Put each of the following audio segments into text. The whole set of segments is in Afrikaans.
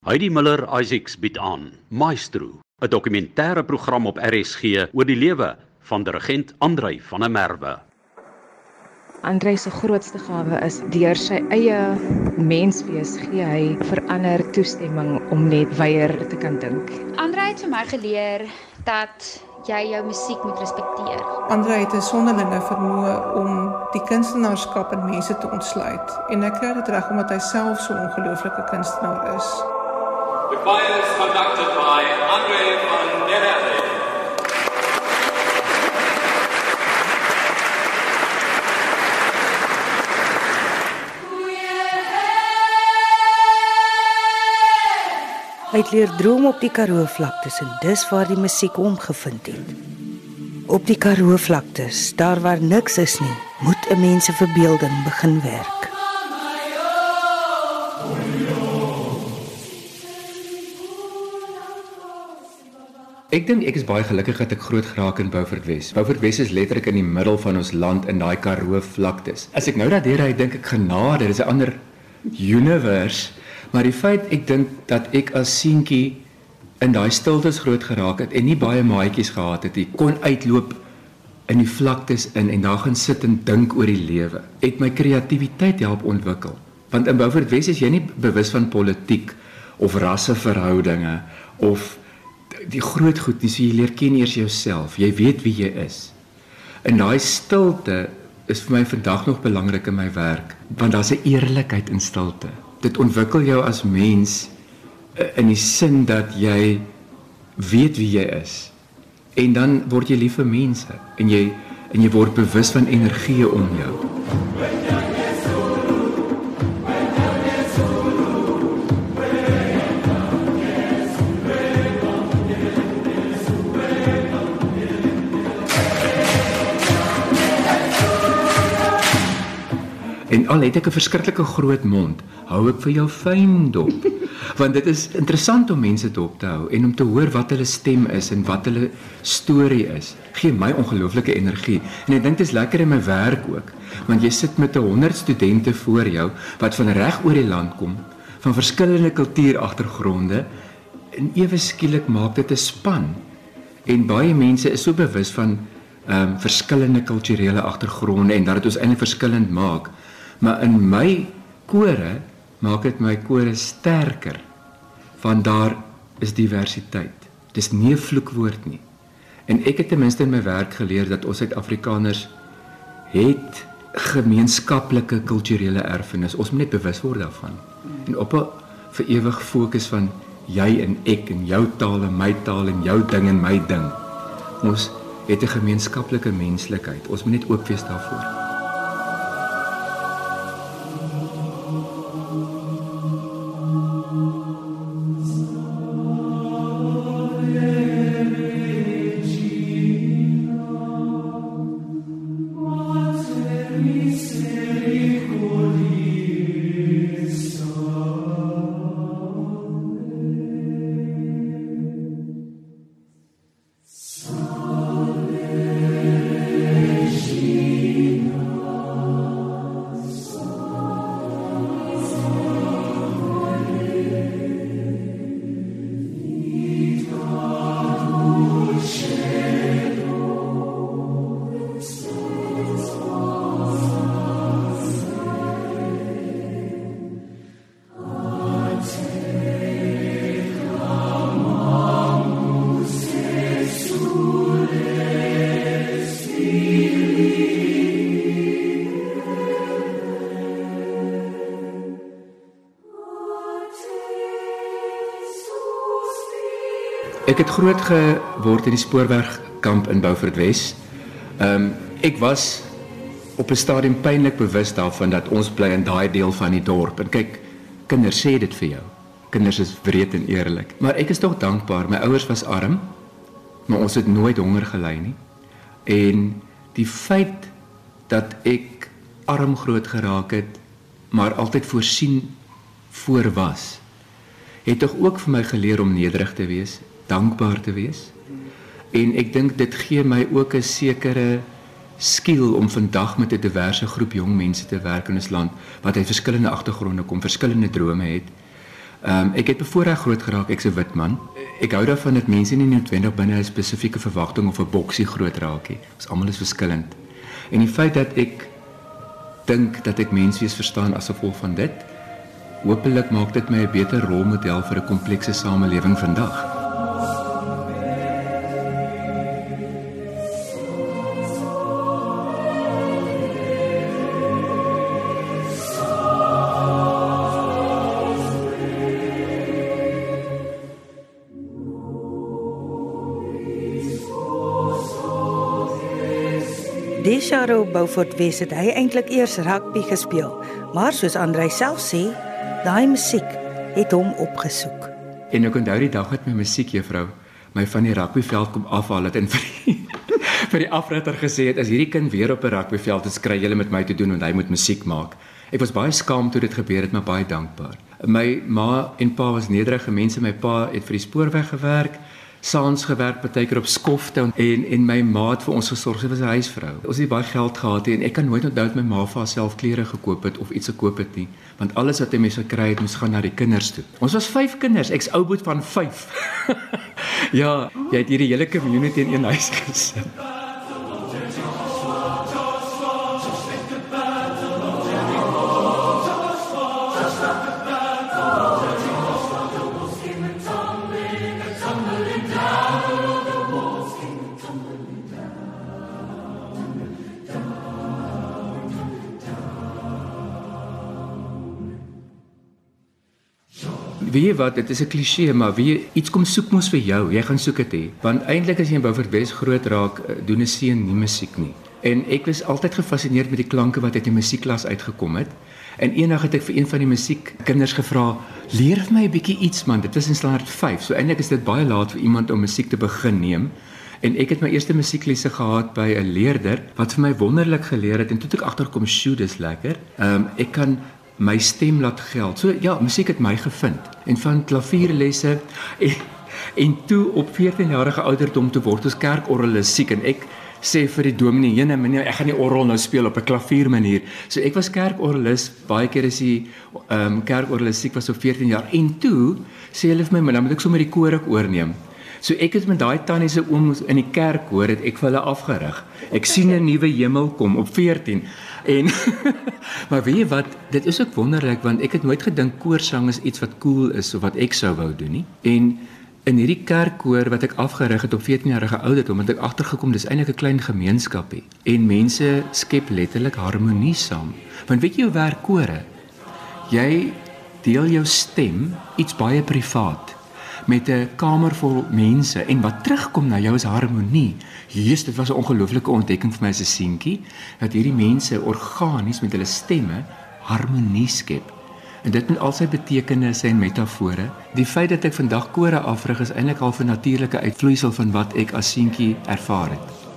Heidi Miller Isaacs bied aan Maestro, 'n dokumentêre program op RSG oor die lewe van dirigent Andrei van der Merwe. Andrei se grootste gawe is deur sy eie menswees gee hy verander toestemming om net weier te kan dink. Andrei het vir my geleer dat jy jou musiek moet respekteer. Andrei het 'n sonderlinge vermoë om die kunstenaarskap in mense te ontsluit en hy kry dit reg omdat hy self so 'n ongelooflike kunstenaar is. The choir is conducted by Andre van Nerelle. Hy het leer droom op die Karoo vlaktes en dis waar die musiek hom gevind het. Op die Karoo vlaktes, daar waar niks is nie, moet 'n mens se verbeelding begin werk. Ek dink ek is baie gelukkig dat ek groot geraak in Beaufort Wes. Beaufort Wes is letterlik in die middel van ons land in daai Karoo vlaktes. As ek nou daardeur hy dink ek genade, dis 'n ander universe, maar die feit ek dink dat ek as seentjie in daai stiltes groot geraak het en nie baie maatjies gehad het nie, kon uitloop in die vlaktes in en daar gaan sit en dink oor die lewe. Het my kreatiwiteit help ontwikkel. Want in Beaufort Wes is jy nie bewus van politiek of rasseverhoudinge of die groot goed nie, so jy leer ken eers jouself. Jy weet wie jy is. In daai stilte is vir my vandag nog belangrik in my werk, want daar's 'n eerlikheid in stilte. Dit ontwikkel jou as mens eh, in die sin dat jy weet wie jy is. En dan word jy lief vir mense en jy en jy word bewus van energie om jou. En al het ek 'n verskriklike groot mond, hou ek vir jou fyn dop. Want dit is interessant om mense dop te hou en om te hoor wat hulle stem is en wat hulle storie is. Gee my ongelooflike energie. En ek dink dit is lekker in my werk ook, want jy sit met 'n 100 studente voor jou wat van reg oor die land kom, van verskillende kultuuragtergronde en ewe skielik maak dit 'n span. En baie mense is so bewus van ehm um, verskillende kulturele agtergronde en dat dit ons eintlik verskillend maak. Maar in my kore maak dit my kore sterker. Want daar is diversiteit. Dis nie 'n vloekwoord nie. En ek het ten minste in my werk geleer dat ons Suid-Afrikaners het gemeenskaplike kulturele erfenis. Ons moet net bewus word daarvan. En op 'n vir ewig fokus van jy en ek en jou taal en my taal en jou ding en my ding. Ons het 'n gemeenskaplike menslikheid. Ons moet net oop wees daarvoor. Ek het groot geword in die spoorwegkamp in Beaufort Wes. Ehm um, ek was op 'n stadium pynlik bewus daarvan dat ons bly in daai deel van die dorp. En kyk, kinders sê dit vir jou. Kinders is wreed en eerlik. Maar ek is tog dankbaar. My ouers was arm, maar ons het nooit honger gely nie. En die feit dat ek arm groot geraak het, maar altyd voorsien voor was, het tog ook vir my geleer om nederig te wees dankbaar te wees. En ek dink dit gee my ook 'n sekere skill om vandag met 'n diverse groep jong mense te werk in ons land wat uit verskillende agtergronde kom, verskillende drome het. Ehm um, ek het bevoorreg groot geraak, ek's 'n wit man. Ek hou daarvan dat mense nie noodwendig binne 'n spesifieke verwagting of 'n boksie groot raak nie. Ons almal is verskillend. En die feit dat ek dink dat ek menswees verstaan as gevolg van dit, hopelik maak dit my 'n beter rolmodel vir 'n komplekse samelewing vandag. Charo Beaufort Wes het hy eintlik eers rugby gespeel, maar soos Andrei self sê, daai musiek het hom opgesoek. En ek onthou die dag met my musiekjuffrou my van die rugbyveld kom afhaal het en vir die, vir die afrigter gesê het as hierdie kind weer op 'n rugbyveld is, kry jy met my te doen want hy moet musiek maak. Ek was baie skaam toe dit gebeur het, maar baie dankbaar. My ma en pa was nederige mense. My pa het vir die spoorweg gewerk saans gewerk partykeer op skofte en en my maat vir ons gesorg het as 'n huisvrou. Ons het baie geld gehad en ek kan nooit onthou dat my ma vir haarself klere gekoop het of iets gekoop het nie, want alles wat hy mes gekry het moes gaan na die kinders toe. Ons was 5 kinders, ek's ouboet van 5. ja, jy het hierdie hele community in een huis gesit. Weet wat, dit is 'n kliseë, maar wie iets kom soek mos vir jou, jy gaan soek dit hê. Want eintlik as jy in Beaufort West groot raak, eh, doen 'n seun nie musiek nie. En ek was altyd gefassineerd met die klanke wat uit die musiekklas uitgekom het. En eendag het ek vir een van die musiekkinders gevra, "Leer vir my 'n bietjie iets man." Dit was in standaard 5. So eintlik is dit baie laat vir iemand om musiek te begin neem. En ek het my eerste musieklesse gehad by 'n leerder wat vir my wonderlik geleer het en toe ek agterkom, "Sjoe, dis lekker." Ehm um, ek kan my stem laat geld. So ja, musiek het my gevind. En van klavierlesse en, en toe op 14 jarige ouderdom te word as kerkorgelis siek en ek sê vir die dominee, "Jene, meneer, ek gaan nie orgel nou speel op 'n klaviermanier." So ek was kerkorgelis baie keer as hy ehm um, kerkorgelis siek was op 14 jaar en toe sê hulle vir my, "Maar dan moet ek sommer die koor ook oorneem." So ek het met daai tannie se oom in die kerk hoor het ek vir hulle afgerig. Ek sien 'n nuwe hemel kom op 14. En maar weet jy wat, dit is ook wonderlik want ek het nooit gedink koorsang is iets wat cool is of wat ek sou wou doen nie. En in hierdie kerkkoor wat ek afgerig het op 14 jarige ouderdom, het ek agtergekom dis eintlik 'n klein gemeenskapie en mense skep letterlik harmonie saam. Want weet jy hoe werk kore? Jy deel jou stem iets baie privaat met 'n kamer vol mense en wat terugkom na jou is harmonie. Jesus, dit was 'n ongelooflike ontdekking vir my as 'n seentjie dat hierdie mense organies met hulle stemme harmonie skep. En dit met al sy betekenisse en metafore. Die feit dat ek vandag kore afrig is eintlik al 'n natuurlike uitvloeisel van wat ek as seentjie ervaar het.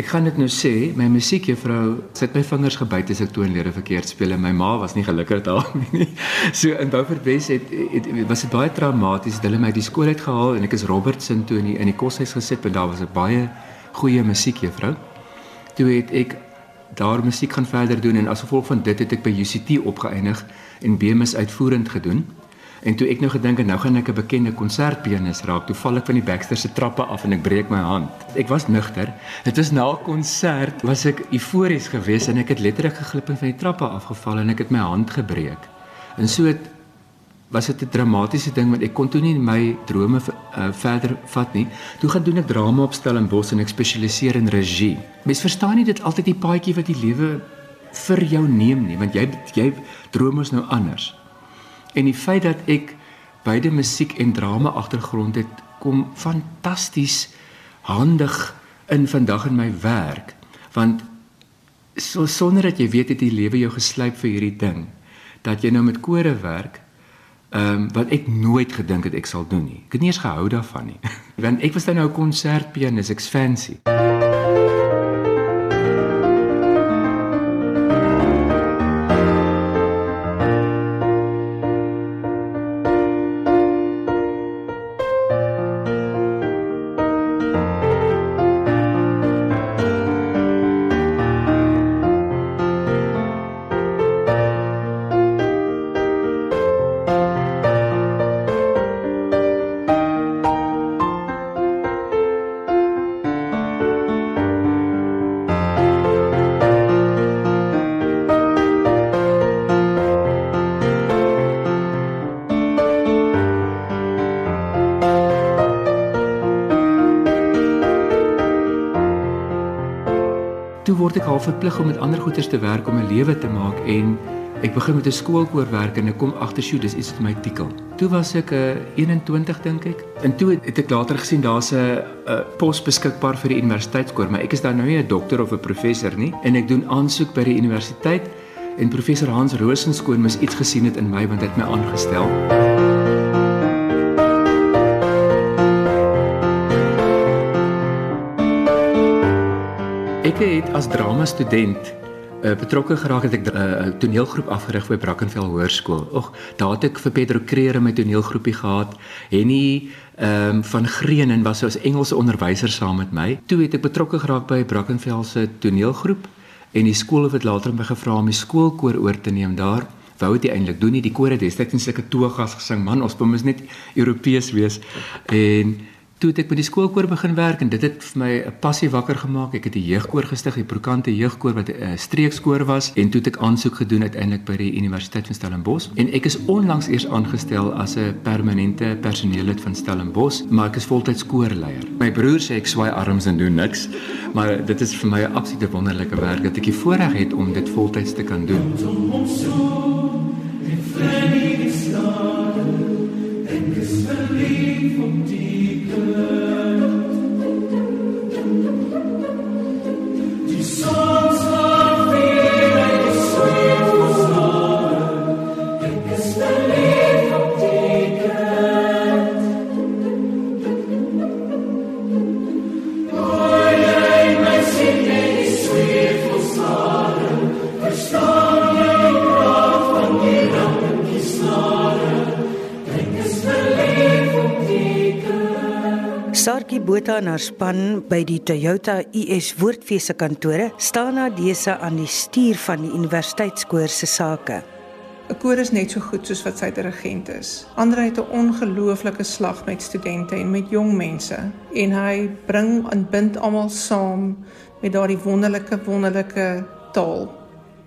Ek gaan dit nou sê, my musiekjuffrou sit my vingers gebyt as ek toonlede verkeerd speel en my ma was nie gelukkig daarmee nie. So in Beaufort West het, het, het was dit baie traumaties. Hulle my uit die skool uitgehaal en ek is Robertson toe in die, in die koshuis gesit en daar was 'n baie goeie musiekjuffrou. Toe het ek daar musiek gaan verder doen en as gevolg van dit het ek by UCT opgeëindig en BMS uitvoerend gedoen. En toe ek nou gedink het nou gaan ek 'n bekende konsertpianis raak, toe val ek van die Baxter se trappe af en ek breek my hand. Ek was nugter. Dit was na 'n konsert, was ek eufories geweest en ek het letterlik geglip en van die trappe afgeval en ek het my hand gebreek. En so het was dit 'n dramatiese ding want ek kon toe nie my drome uh, verder vat nie. Toe gaan doen ek drama opstel in Bos en ek spesialiseer in regie. Mens verstaan nie dit altyd die paadjie wat die lewe vir jou neem nie, want jy jy drome is nou anders. En die feit dat ek beide musiek en drama agtergrond het, kom fantasties handig in vandag in my werk. Want so sonder dat jy weet het die lewe jou geslyp vir hierdie ding dat jy nou met kore werk Ehm um, wat ek nooit gedink het ek sal doen nie. Ek het nie eens gehou daarvan nie. Want ek was dan nou 'n konsertpianis, ek's fancy. Word ek half verplig om met ander goeters te werk om 'n lewe te maak en ek begin met 'n skoolkoor werk en ek kom agter sjoe dis iets wat my tikkel. Toe was ek 'n uh, 21 dink ek. En toe het ek later gesien daar's 'n uh, pos beskikbaar vir die universiteitskoor, maar ek is dan nou nie 'n dokter of 'n professor nie en ek doen aansoek by die universiteit en professor Hans Rosenskoon mis iets gesien het in my want hy het my aangestel. Ek het as drama student uh, betrokke geraak het ek 'n uh, toneelgroep afgerig by Brackenfell Hoërskool. Ag, daar het ek vir Pedro Creer in my toneelgroepie gehad. Henny ehm um, van Greenen was as Engelse onderwyser saam met my. Toe het ek betrokke geraak by Brackenfell se toneelgroep en die skool het later my gevra om die skoolkoor oor te neem daar. Wou dit eintlik doen nie die koor het destyds net sulke togas gesing man ons moet net Europees wees en toe het ek by die skoolkoor begin werk en dit het vir my 'n passie wakker gemaak. Ek het 'n jeugkoor gestig, die Prokante jeugkoor wat 'n streekskoor was en toe het ek aansoek gedoen uiteindelik by die Universiteit van Stellenbosch en ek is onlangs eers aangestel as 'n permanente personeellid van Stellenbosch, maar ek is voltyds koorleier. My broer sê ek swaai arms en doen niks, maar dit is vir my 'n absolute wonderlike werk dat ek die voorreg het om dit voltyds te kan doen. Ek Sarkie Botha en haar span by die Toyota US Woordfees se kantore staan na dese aan die stuur van die universiteitskoor se sake. 'n Koor is net so goed soos wat sy dirigent is. Andre het 'n ongelooflike slag met studente en met jong mense en hy bring en bind almal saam met daardie wonderlike wonderlike taal,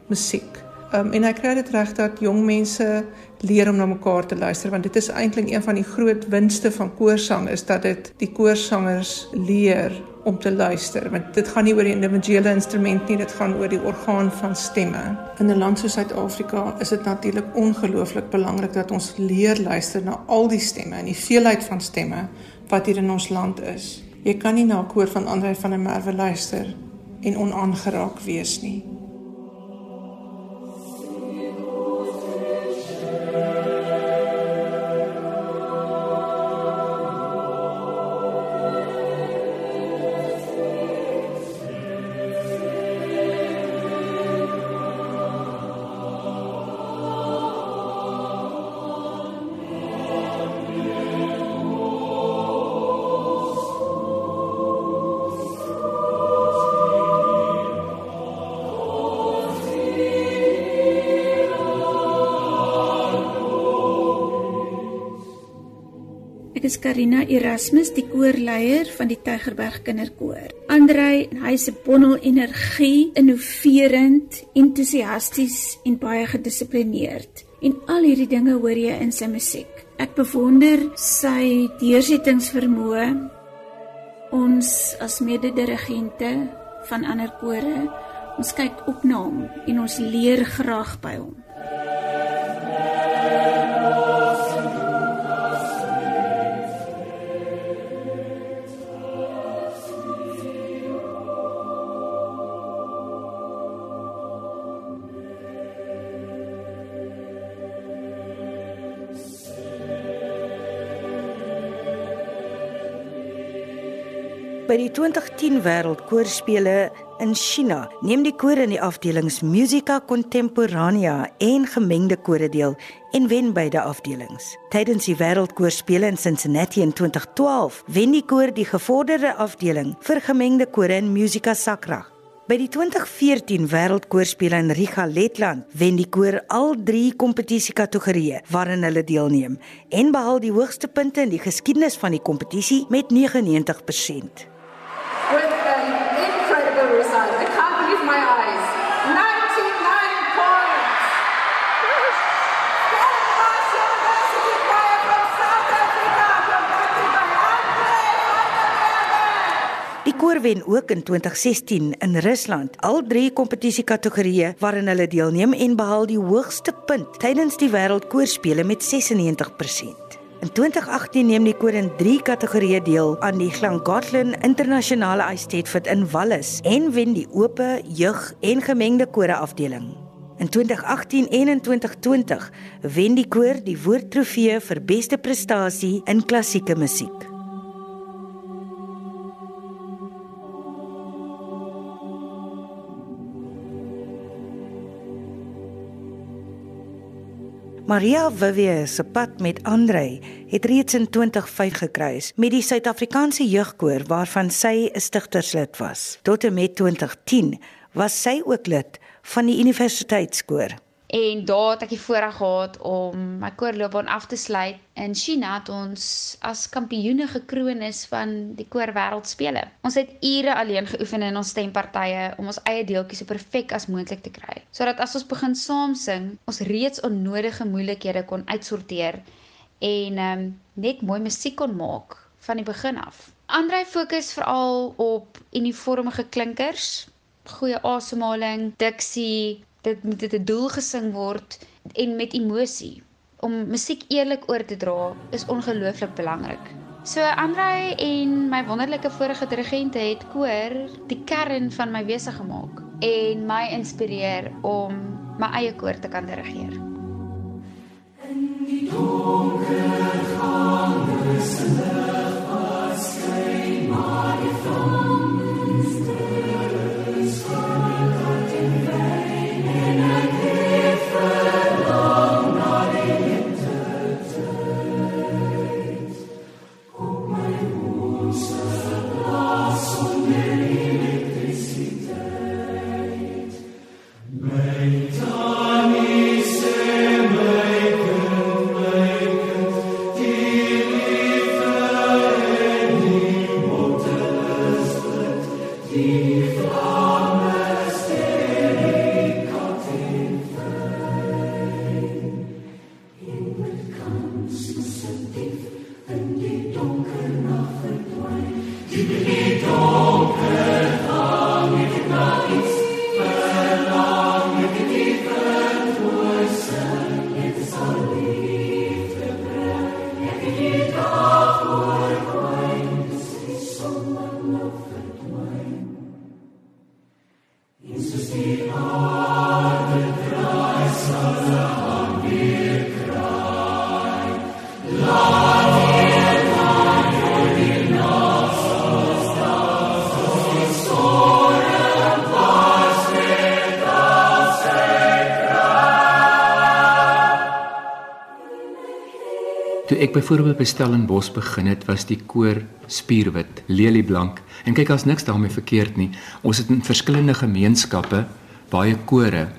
musiek. Um, en ek kry dit reg dat jong mense leer om na mekaar te luister want dit is eintlik een van die groot winste van koorsang is dat dit die koorsangers leer om te luister want dit gaan nie oor die individuele instrument nie dit gaan oor die orgaan van stemme. In 'n land soos Suid-Afrika is dit natuurlik ongelooflik belangrik dat ons leer luister na al die stemme en die veelheid van stemme wat hier in ons land is. Jy kan nie na 'n koor van Andre van der Merwe luister en onaangeraak wees nie. Thank you. Is Karina Erasmus, die koorleier van die Tygerberg Kinderkoor. Andrei, hy se bondel energie, innoverend, entoesiasties en baie gedissiplineerd. En al hierdie dinge hoor jy in sy musiek. Ek bewonder sy deursettingsvermoë. Ons as mede-dirigente van ander kore, ons kyk op na hom en ons leer graag by hom. By die 2010 Wêreldkoorspele in China neem die koor in die afdelings Musica Contemporanea en gemengde kore deel en wen beide afdelings. Tydens die Wêreldkoorspele in Cincinnati in 2012 wen die koor die gevorderde afdeling vir gemengde kore in Musica Sacra. By die 2014 Wêreldkoorspele in Riga, Letland, wen die koor al 3 kompetisiekategorieë waarin hulle deelneem en behaal die hoogste punte in die geskiedenis van die kompetisie met 99% my eyes. 99 points. Die koor wen ook in 2016 in Rusland al drie kompetisiekategorieë waarin hulle deelneem en behaal die hoogste punt tydens die wêreldkoorspele met 96%. In 2018 neem koor in 3 kategorieë deel aan die Llangollen Internasionale Eisteddfod in Wallis en wen die oop, jeug en gemengde kore afdeling. In 2018 en in 2020 wen die koor die woordtrofee vir beste prestasie in klassieke musiek. Maria Vivie se pad met Andre het reeds in 2005 gekruis met die Suid-Afrikaanse jeugkoor waarvan sy 'n stigterslid was. Tot en met 2010 was sy ook lid van die universiteitskoor. En daar het ek die voorreg gehad om my koorloopbaan af te sluit in China het ons as kampioene gekroon is van die koor wêreldspele. Ons het ure alleen geoefen in ons stempartye om ons eie deeltjies so perfek as moontlik te kry, sodat as ons begin saam sing, ons reeds onnodige moeilikhede kon uitsorteer en um, net mooi musiek kon maak van die begin af. Andre fokus veral op uniformige klinkers, goeie asemhaling, diksie, dit moet dit 'n doel gesing word en met emosie. Om musiek eerlik oor te dra is ongelooflik belangrik. So Andrei en my wonderlike vorige dirigente het koor die kern van my wese gemaak en my inspireer om my eie koor te kan dirigeer. In die donker gange se ek byvoorbeeld by Stellenbosch begin het, was die koor spierwit, lelieblank. En kyk, as niks daarmee verkeerd nie. Ons het in verskillende gemeenskappe baie kore.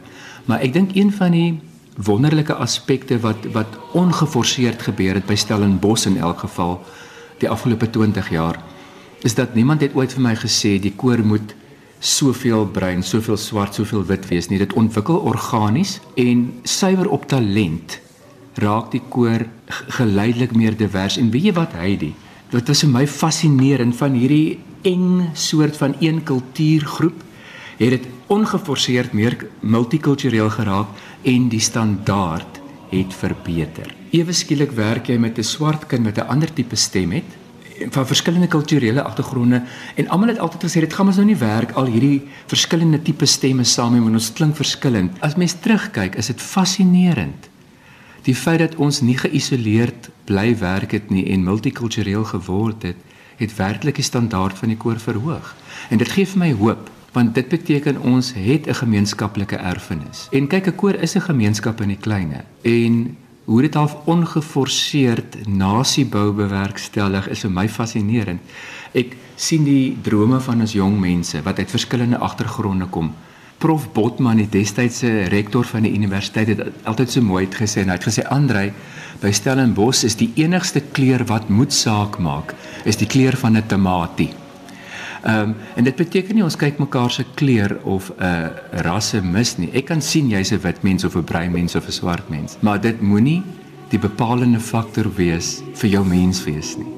Maar ek dink een van die wonderlike aspekte wat wat ongeforseerd gebeur het by Stellenbosch in elk geval die afgelope 20 jaar is dat niemand het ooit vir my gesê die koor moet soveel bruin, soveel swart, soveel wit wees nie. Dit ontwikkel organies en suiwer op talent raak die koor geleidelik meer divers en weet jy wat hy die dit was vir my fascinerend van hierdie eng soort van een kultuurgroep het dit ongeforseerd meer multikultureel geraak en die standaard het verbeter. Ewe skielik werk jy met 'n swart kind met 'n ander tipe stem het van verskillende kulturele agtergronde en almal het altyd gesê dit gaan ons nou nie werk al hierdie verskillende tipe stemme saam en ons klink verskillend. As mens terugkyk, is dit fascinerend die feit dat ons nie geïsoleerd bly werk het nie en multikultureel geword het, het werklik die standaard van die koor verhoog. En dit gee vir my hoop want dit beteken ons het 'n gemeenskaplike erfenis. En kyk, 'n koor is 'n gemeenskap in die kleine. En hoe dit half ongeforseerd nasiebou bewerkstellig is vir my fascinerend. Ek sien die drome van ons jong mense wat uit verskillende agtergronde kom Prof Botman, die destydse rektor van die universiteit het altyd so mooi gesê en hy het gesê Andrei, by Stellenbosch is die enigste kleur wat moet saak maak, is die kleur van 'n tamatie. Ehm um, en dit beteken nie ons kyk mekaar se kleur of 'n uh, rasse mis nie. Ek kan sien jy's 'n wit mens of 'n bruin mens of 'n swart mens, maar dit moenie die bepalende faktor wees vir jou menswees nie.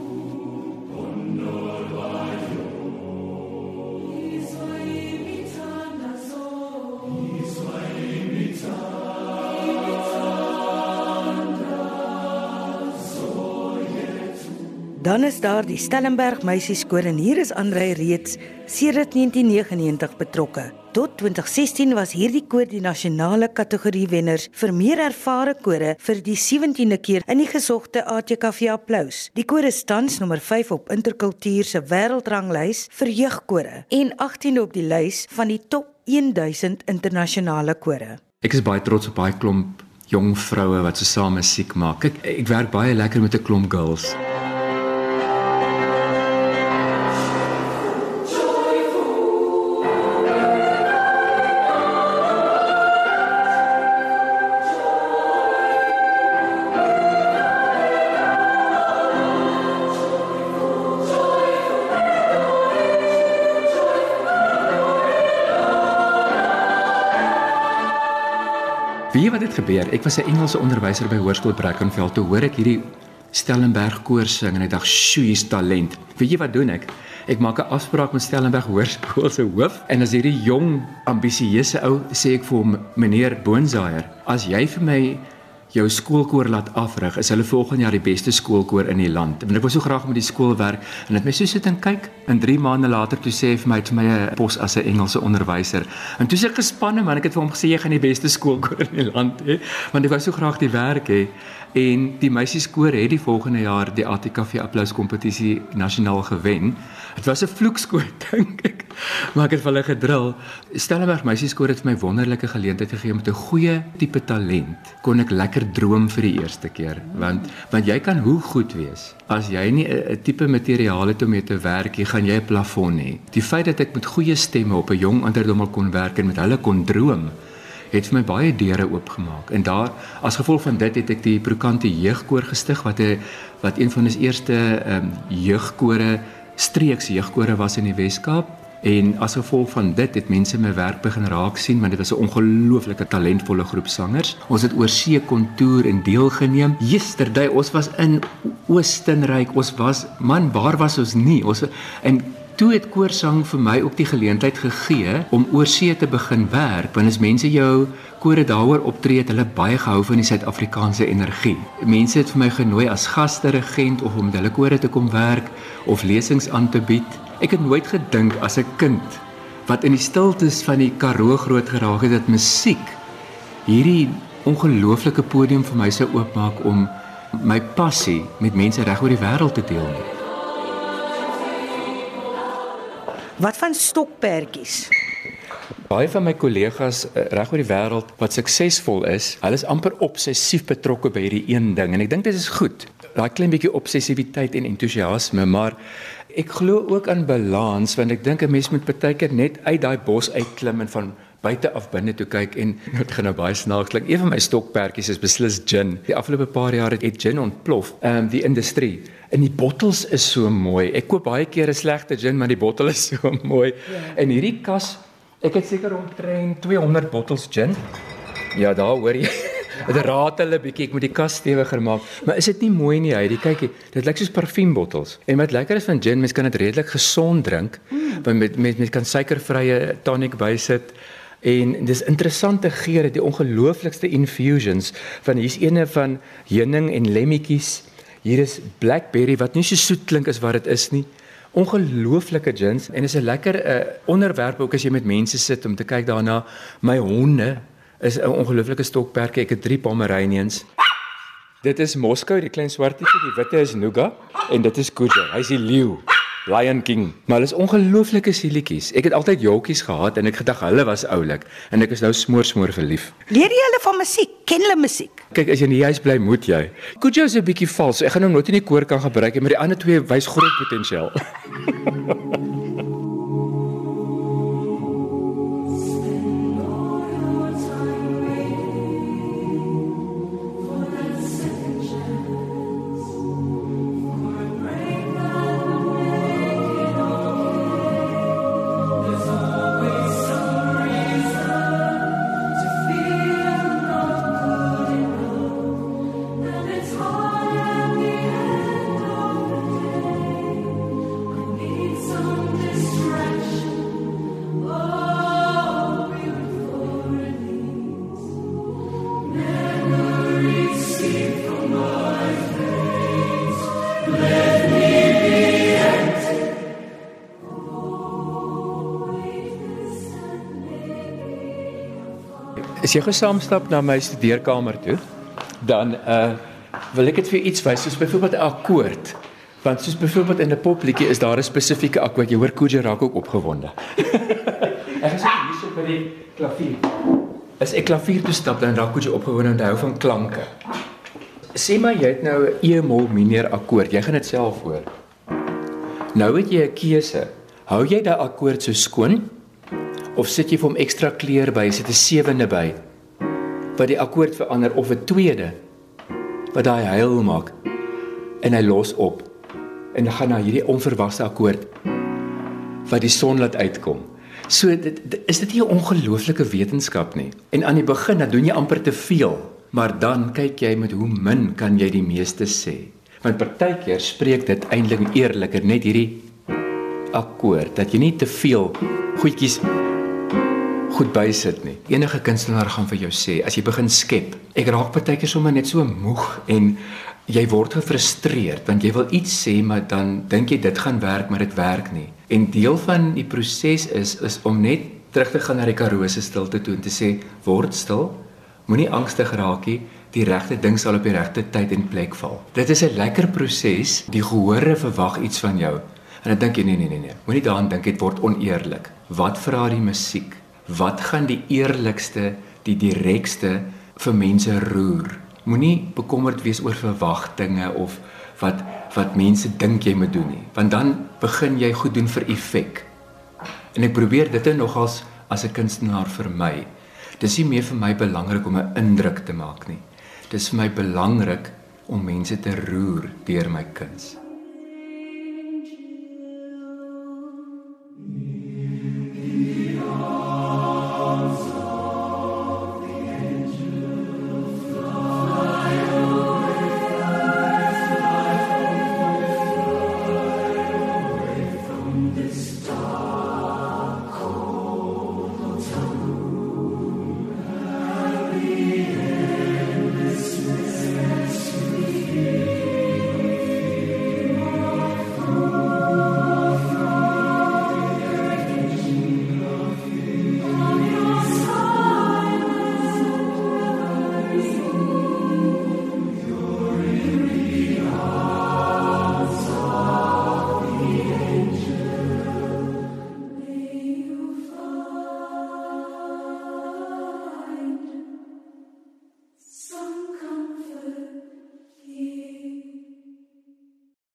Dan is daar die Stellenberg meisieskoor en hier is Andrei reeds sedert 1999 betrokke. Tot 2016 was hierdie koor die nasionale kategorie wenners vir meer ervare kore vir die 17de keer in die gesogte ATKV Applous. Die koor is tans nommer 5 op interkultuur se wêreldranglys vir jeugkore en 18de op die lys van die top 1000 internasionale kore. Ek is baie trots op baie klomp jong vroue wat so saam musiek maak. Kyk, ek werk baie lekker met 'n klomp girls. Weet jy wat het gebeur? Ek was 'n Engelse onderwyser by Hoërskool Brackenfell. Toe hoor ek hierdie Stellenberg koor sing en ek dink, "Sjoe, hier's talent." Weet jy wat doen ek? Ek maak 'n afspraak met Stellenberg Hoërskool se hoof en as hierdie jong, ambisieuse ou sê ek vir hom, "Meneer Boonsaier, as jy vir my jou skoolkoor laat afrig, is hulle volgende jaar die beste skoolkoor in die land. Want ek wou so graag met die skool werk en dit my so sit en kyk en 3 maande later toe sê hy vir my het my 'n pos as 'n Engelse onderwyser. En toe se ek gespanne man, ek het vir hom gesê jy gaan die beste skoolkoor in die land hê, want ek wou so graag die werk hê en die meisieskoor het die volgende jaar die ATKV applous kompetisie nasionaal gewen. Dit was 'n vloekskoor dink ek. Maar ek het vir hulle gedrill. Stellenberg meisieskoor het vir my wonderlike geleentheid gegee met 'n goeie tipe talent. Kon ek lekker droom vir die eerste keer want want jy kan hoe goed wees as jy nie 'n tipe materiaal het om mee te werk, jy gaan jy 'n plafon hê. Die feit dat ek met goeie stemme op 'n jong ouderdom al kon werk en met hulle kon droom het vir my baie deure oopgemaak. En daar as gevolg van dit het ek die Prokante jeugkoor gestig wat 'n wat een van ons eerste ehm um, jeugkore streeks jeugkore was in die Wes-Kaap en as gevolg van dit het mense my werk begin raak sien want dit was 'n ongelooflike talentvolle groep sangers. Ons het oor see kontour en deelgeneem. Yesterday ons was in Oostenryk. Ons was man, waar was ons nie? Ons en toe het koorsang vir my ook die geleentheid gegee om oor see te begin werk want as mense jou kore daaroor optree het hulle baie gehou van die Suid-Afrikaanse energie. Mense het vir my genooi as gasteregent of om hulle kore te kom werk of lesings aan te bied. Ek het nooit gedink as 'n kind wat in die stiltes van die Karoo groot geraak het dat musiek hierdie ongelooflike podium vir my sou oopmaak om my passie met mense reg oor die wêreld te deel. Nie. Wat van stokperdjies? Baie van my kollegas uh, reg oor die wêreld wat suksesvol is, hulle is amper obsessief betrokke by hierdie een ding en ek dink dit is goed. Daai klein bietjie obsessiwiteit en entoesiasme, maar ek glo ook aan balans want ek dink 'n mens moet baie keer net uit daai bos uitklim en van buite af binne toe kyk en dit gaan nou baie snaaks klink. Een van my stokperdjies is beslis gin. Die afgelope paar jaar het gin ontplof. Ehm um, die industrie en die bottels is so mooi. Ek koop baie keer 'n slegte gin, maar die bottel is so mooi. Ja. En hierdie kas, ek het seker omtrent 200 bottels gin. Ja, daar hoor jy. Dit raat hulle bietjie ek moet die kas stewiger maak. Maar is dit nie mooi nie hy? Die kykie, dit lyk soos parfuumbottels. En wat lekker is van gin, mens kan dit redelik gesond drink. Mm. Want met met mens kan suikervrye tonic bysit. En dis interessante geure, die ongelooflikste infusions van hier's ene van heuning en lemmetjies. Hier is blackberry wat nie so soet klink as wat dit is nie. Ongelooflike gins en is 'n lekker uh, onderwerp ook as jy met mense sit om te kyk daarna. My honde is 'n ongelooflike stokperdjie. Ek het 3 Pomeranians. Dit is Moskou, die klein swartietjie, die witte is Nuga en dit is Kuja. Hy's die leeu. Lion King. Maar hulle is ongelooflike sielietjies. Ek het altyd jolkies gehad en ek gedag hulle was oulik en ek is nou smoor smoor verlief. Leer jy hulle van musiek? Ken hulle musiek? Kyk, as jy in die huis bly, moet jy. Kujo is 'n bietjie vals. Ek gaan hom nooit in die koor kan gebruik nie, maar die ander twee wys groot potensiaal. Jy gesaamstap na my studeerkamer toe, dan uh wil ek dit vir iets wys, soos byvoorbeeld 'n akkoord. Want soos byvoorbeeld in 'n popliedjie is daar 'n spesifieke akkoord. Jy hoor Kojo raak ook opgewonde. ek is hier so by die klavier. As ek klavier toe stap, dan raak Kojo opgewonde en hou van klanke. Sê maar jy het nou 'n E-mol mineur akkoord. Jy gaan dit self hoor. Nou het jy 'n keuse. Hou jy daai akkoord so skoon of sit jy vir hom ekstra kleur by, sit 'n sewende by wat die akkoord verander of 'n tweede wat daai huil maak en hy los op en dan gaan na hierdie onverwagte akkoord wat die son laat uitkom. So dit, dit is dit nie 'n ongelooflike wetenskap nie. En aan die begin dan doen jy amper te veel, maar dan kyk jy met hoe min kan jy die meeste sê. Want partykeer spreek dit eintlik eerliker net hierdie akkoord dat jy nie te veel goedjies goed bysit nie. Enige kunstenaar gaan vir jou sê as jy begin skep, ek raak partykeer sommer net so moeg en jy word gefrustreerd want jy wil iets sê maar dan dink jy dit gaan werk maar dit werk nie. En deel van die proses is is om net terug te gaan na die Karoo se stilte toe en te sê word stil. Moenie angstig raak nie. Die regte ding sal op die regte tyd en plek val. Dit is 'n lekker proses. Die gehore verwag iets van jou. En dan dink jy nee nee nee nee. Moenie daaraan dink dit word oneerlik. Wat vra die musiek? Wat gaan die eerlikste, die direkste vir mense roer. Moenie bekommerd wees oor verwagtinge of wat wat mense dink jy moet doen nie, want dan begin jy goed doen vir effek. En ek probeer dit nogals as 'n kunstenaar vir my. Dis nie meer vir my belangrik om 'n indruk te maak nie. Dis vir my belangrik om mense te roer deur my kuns.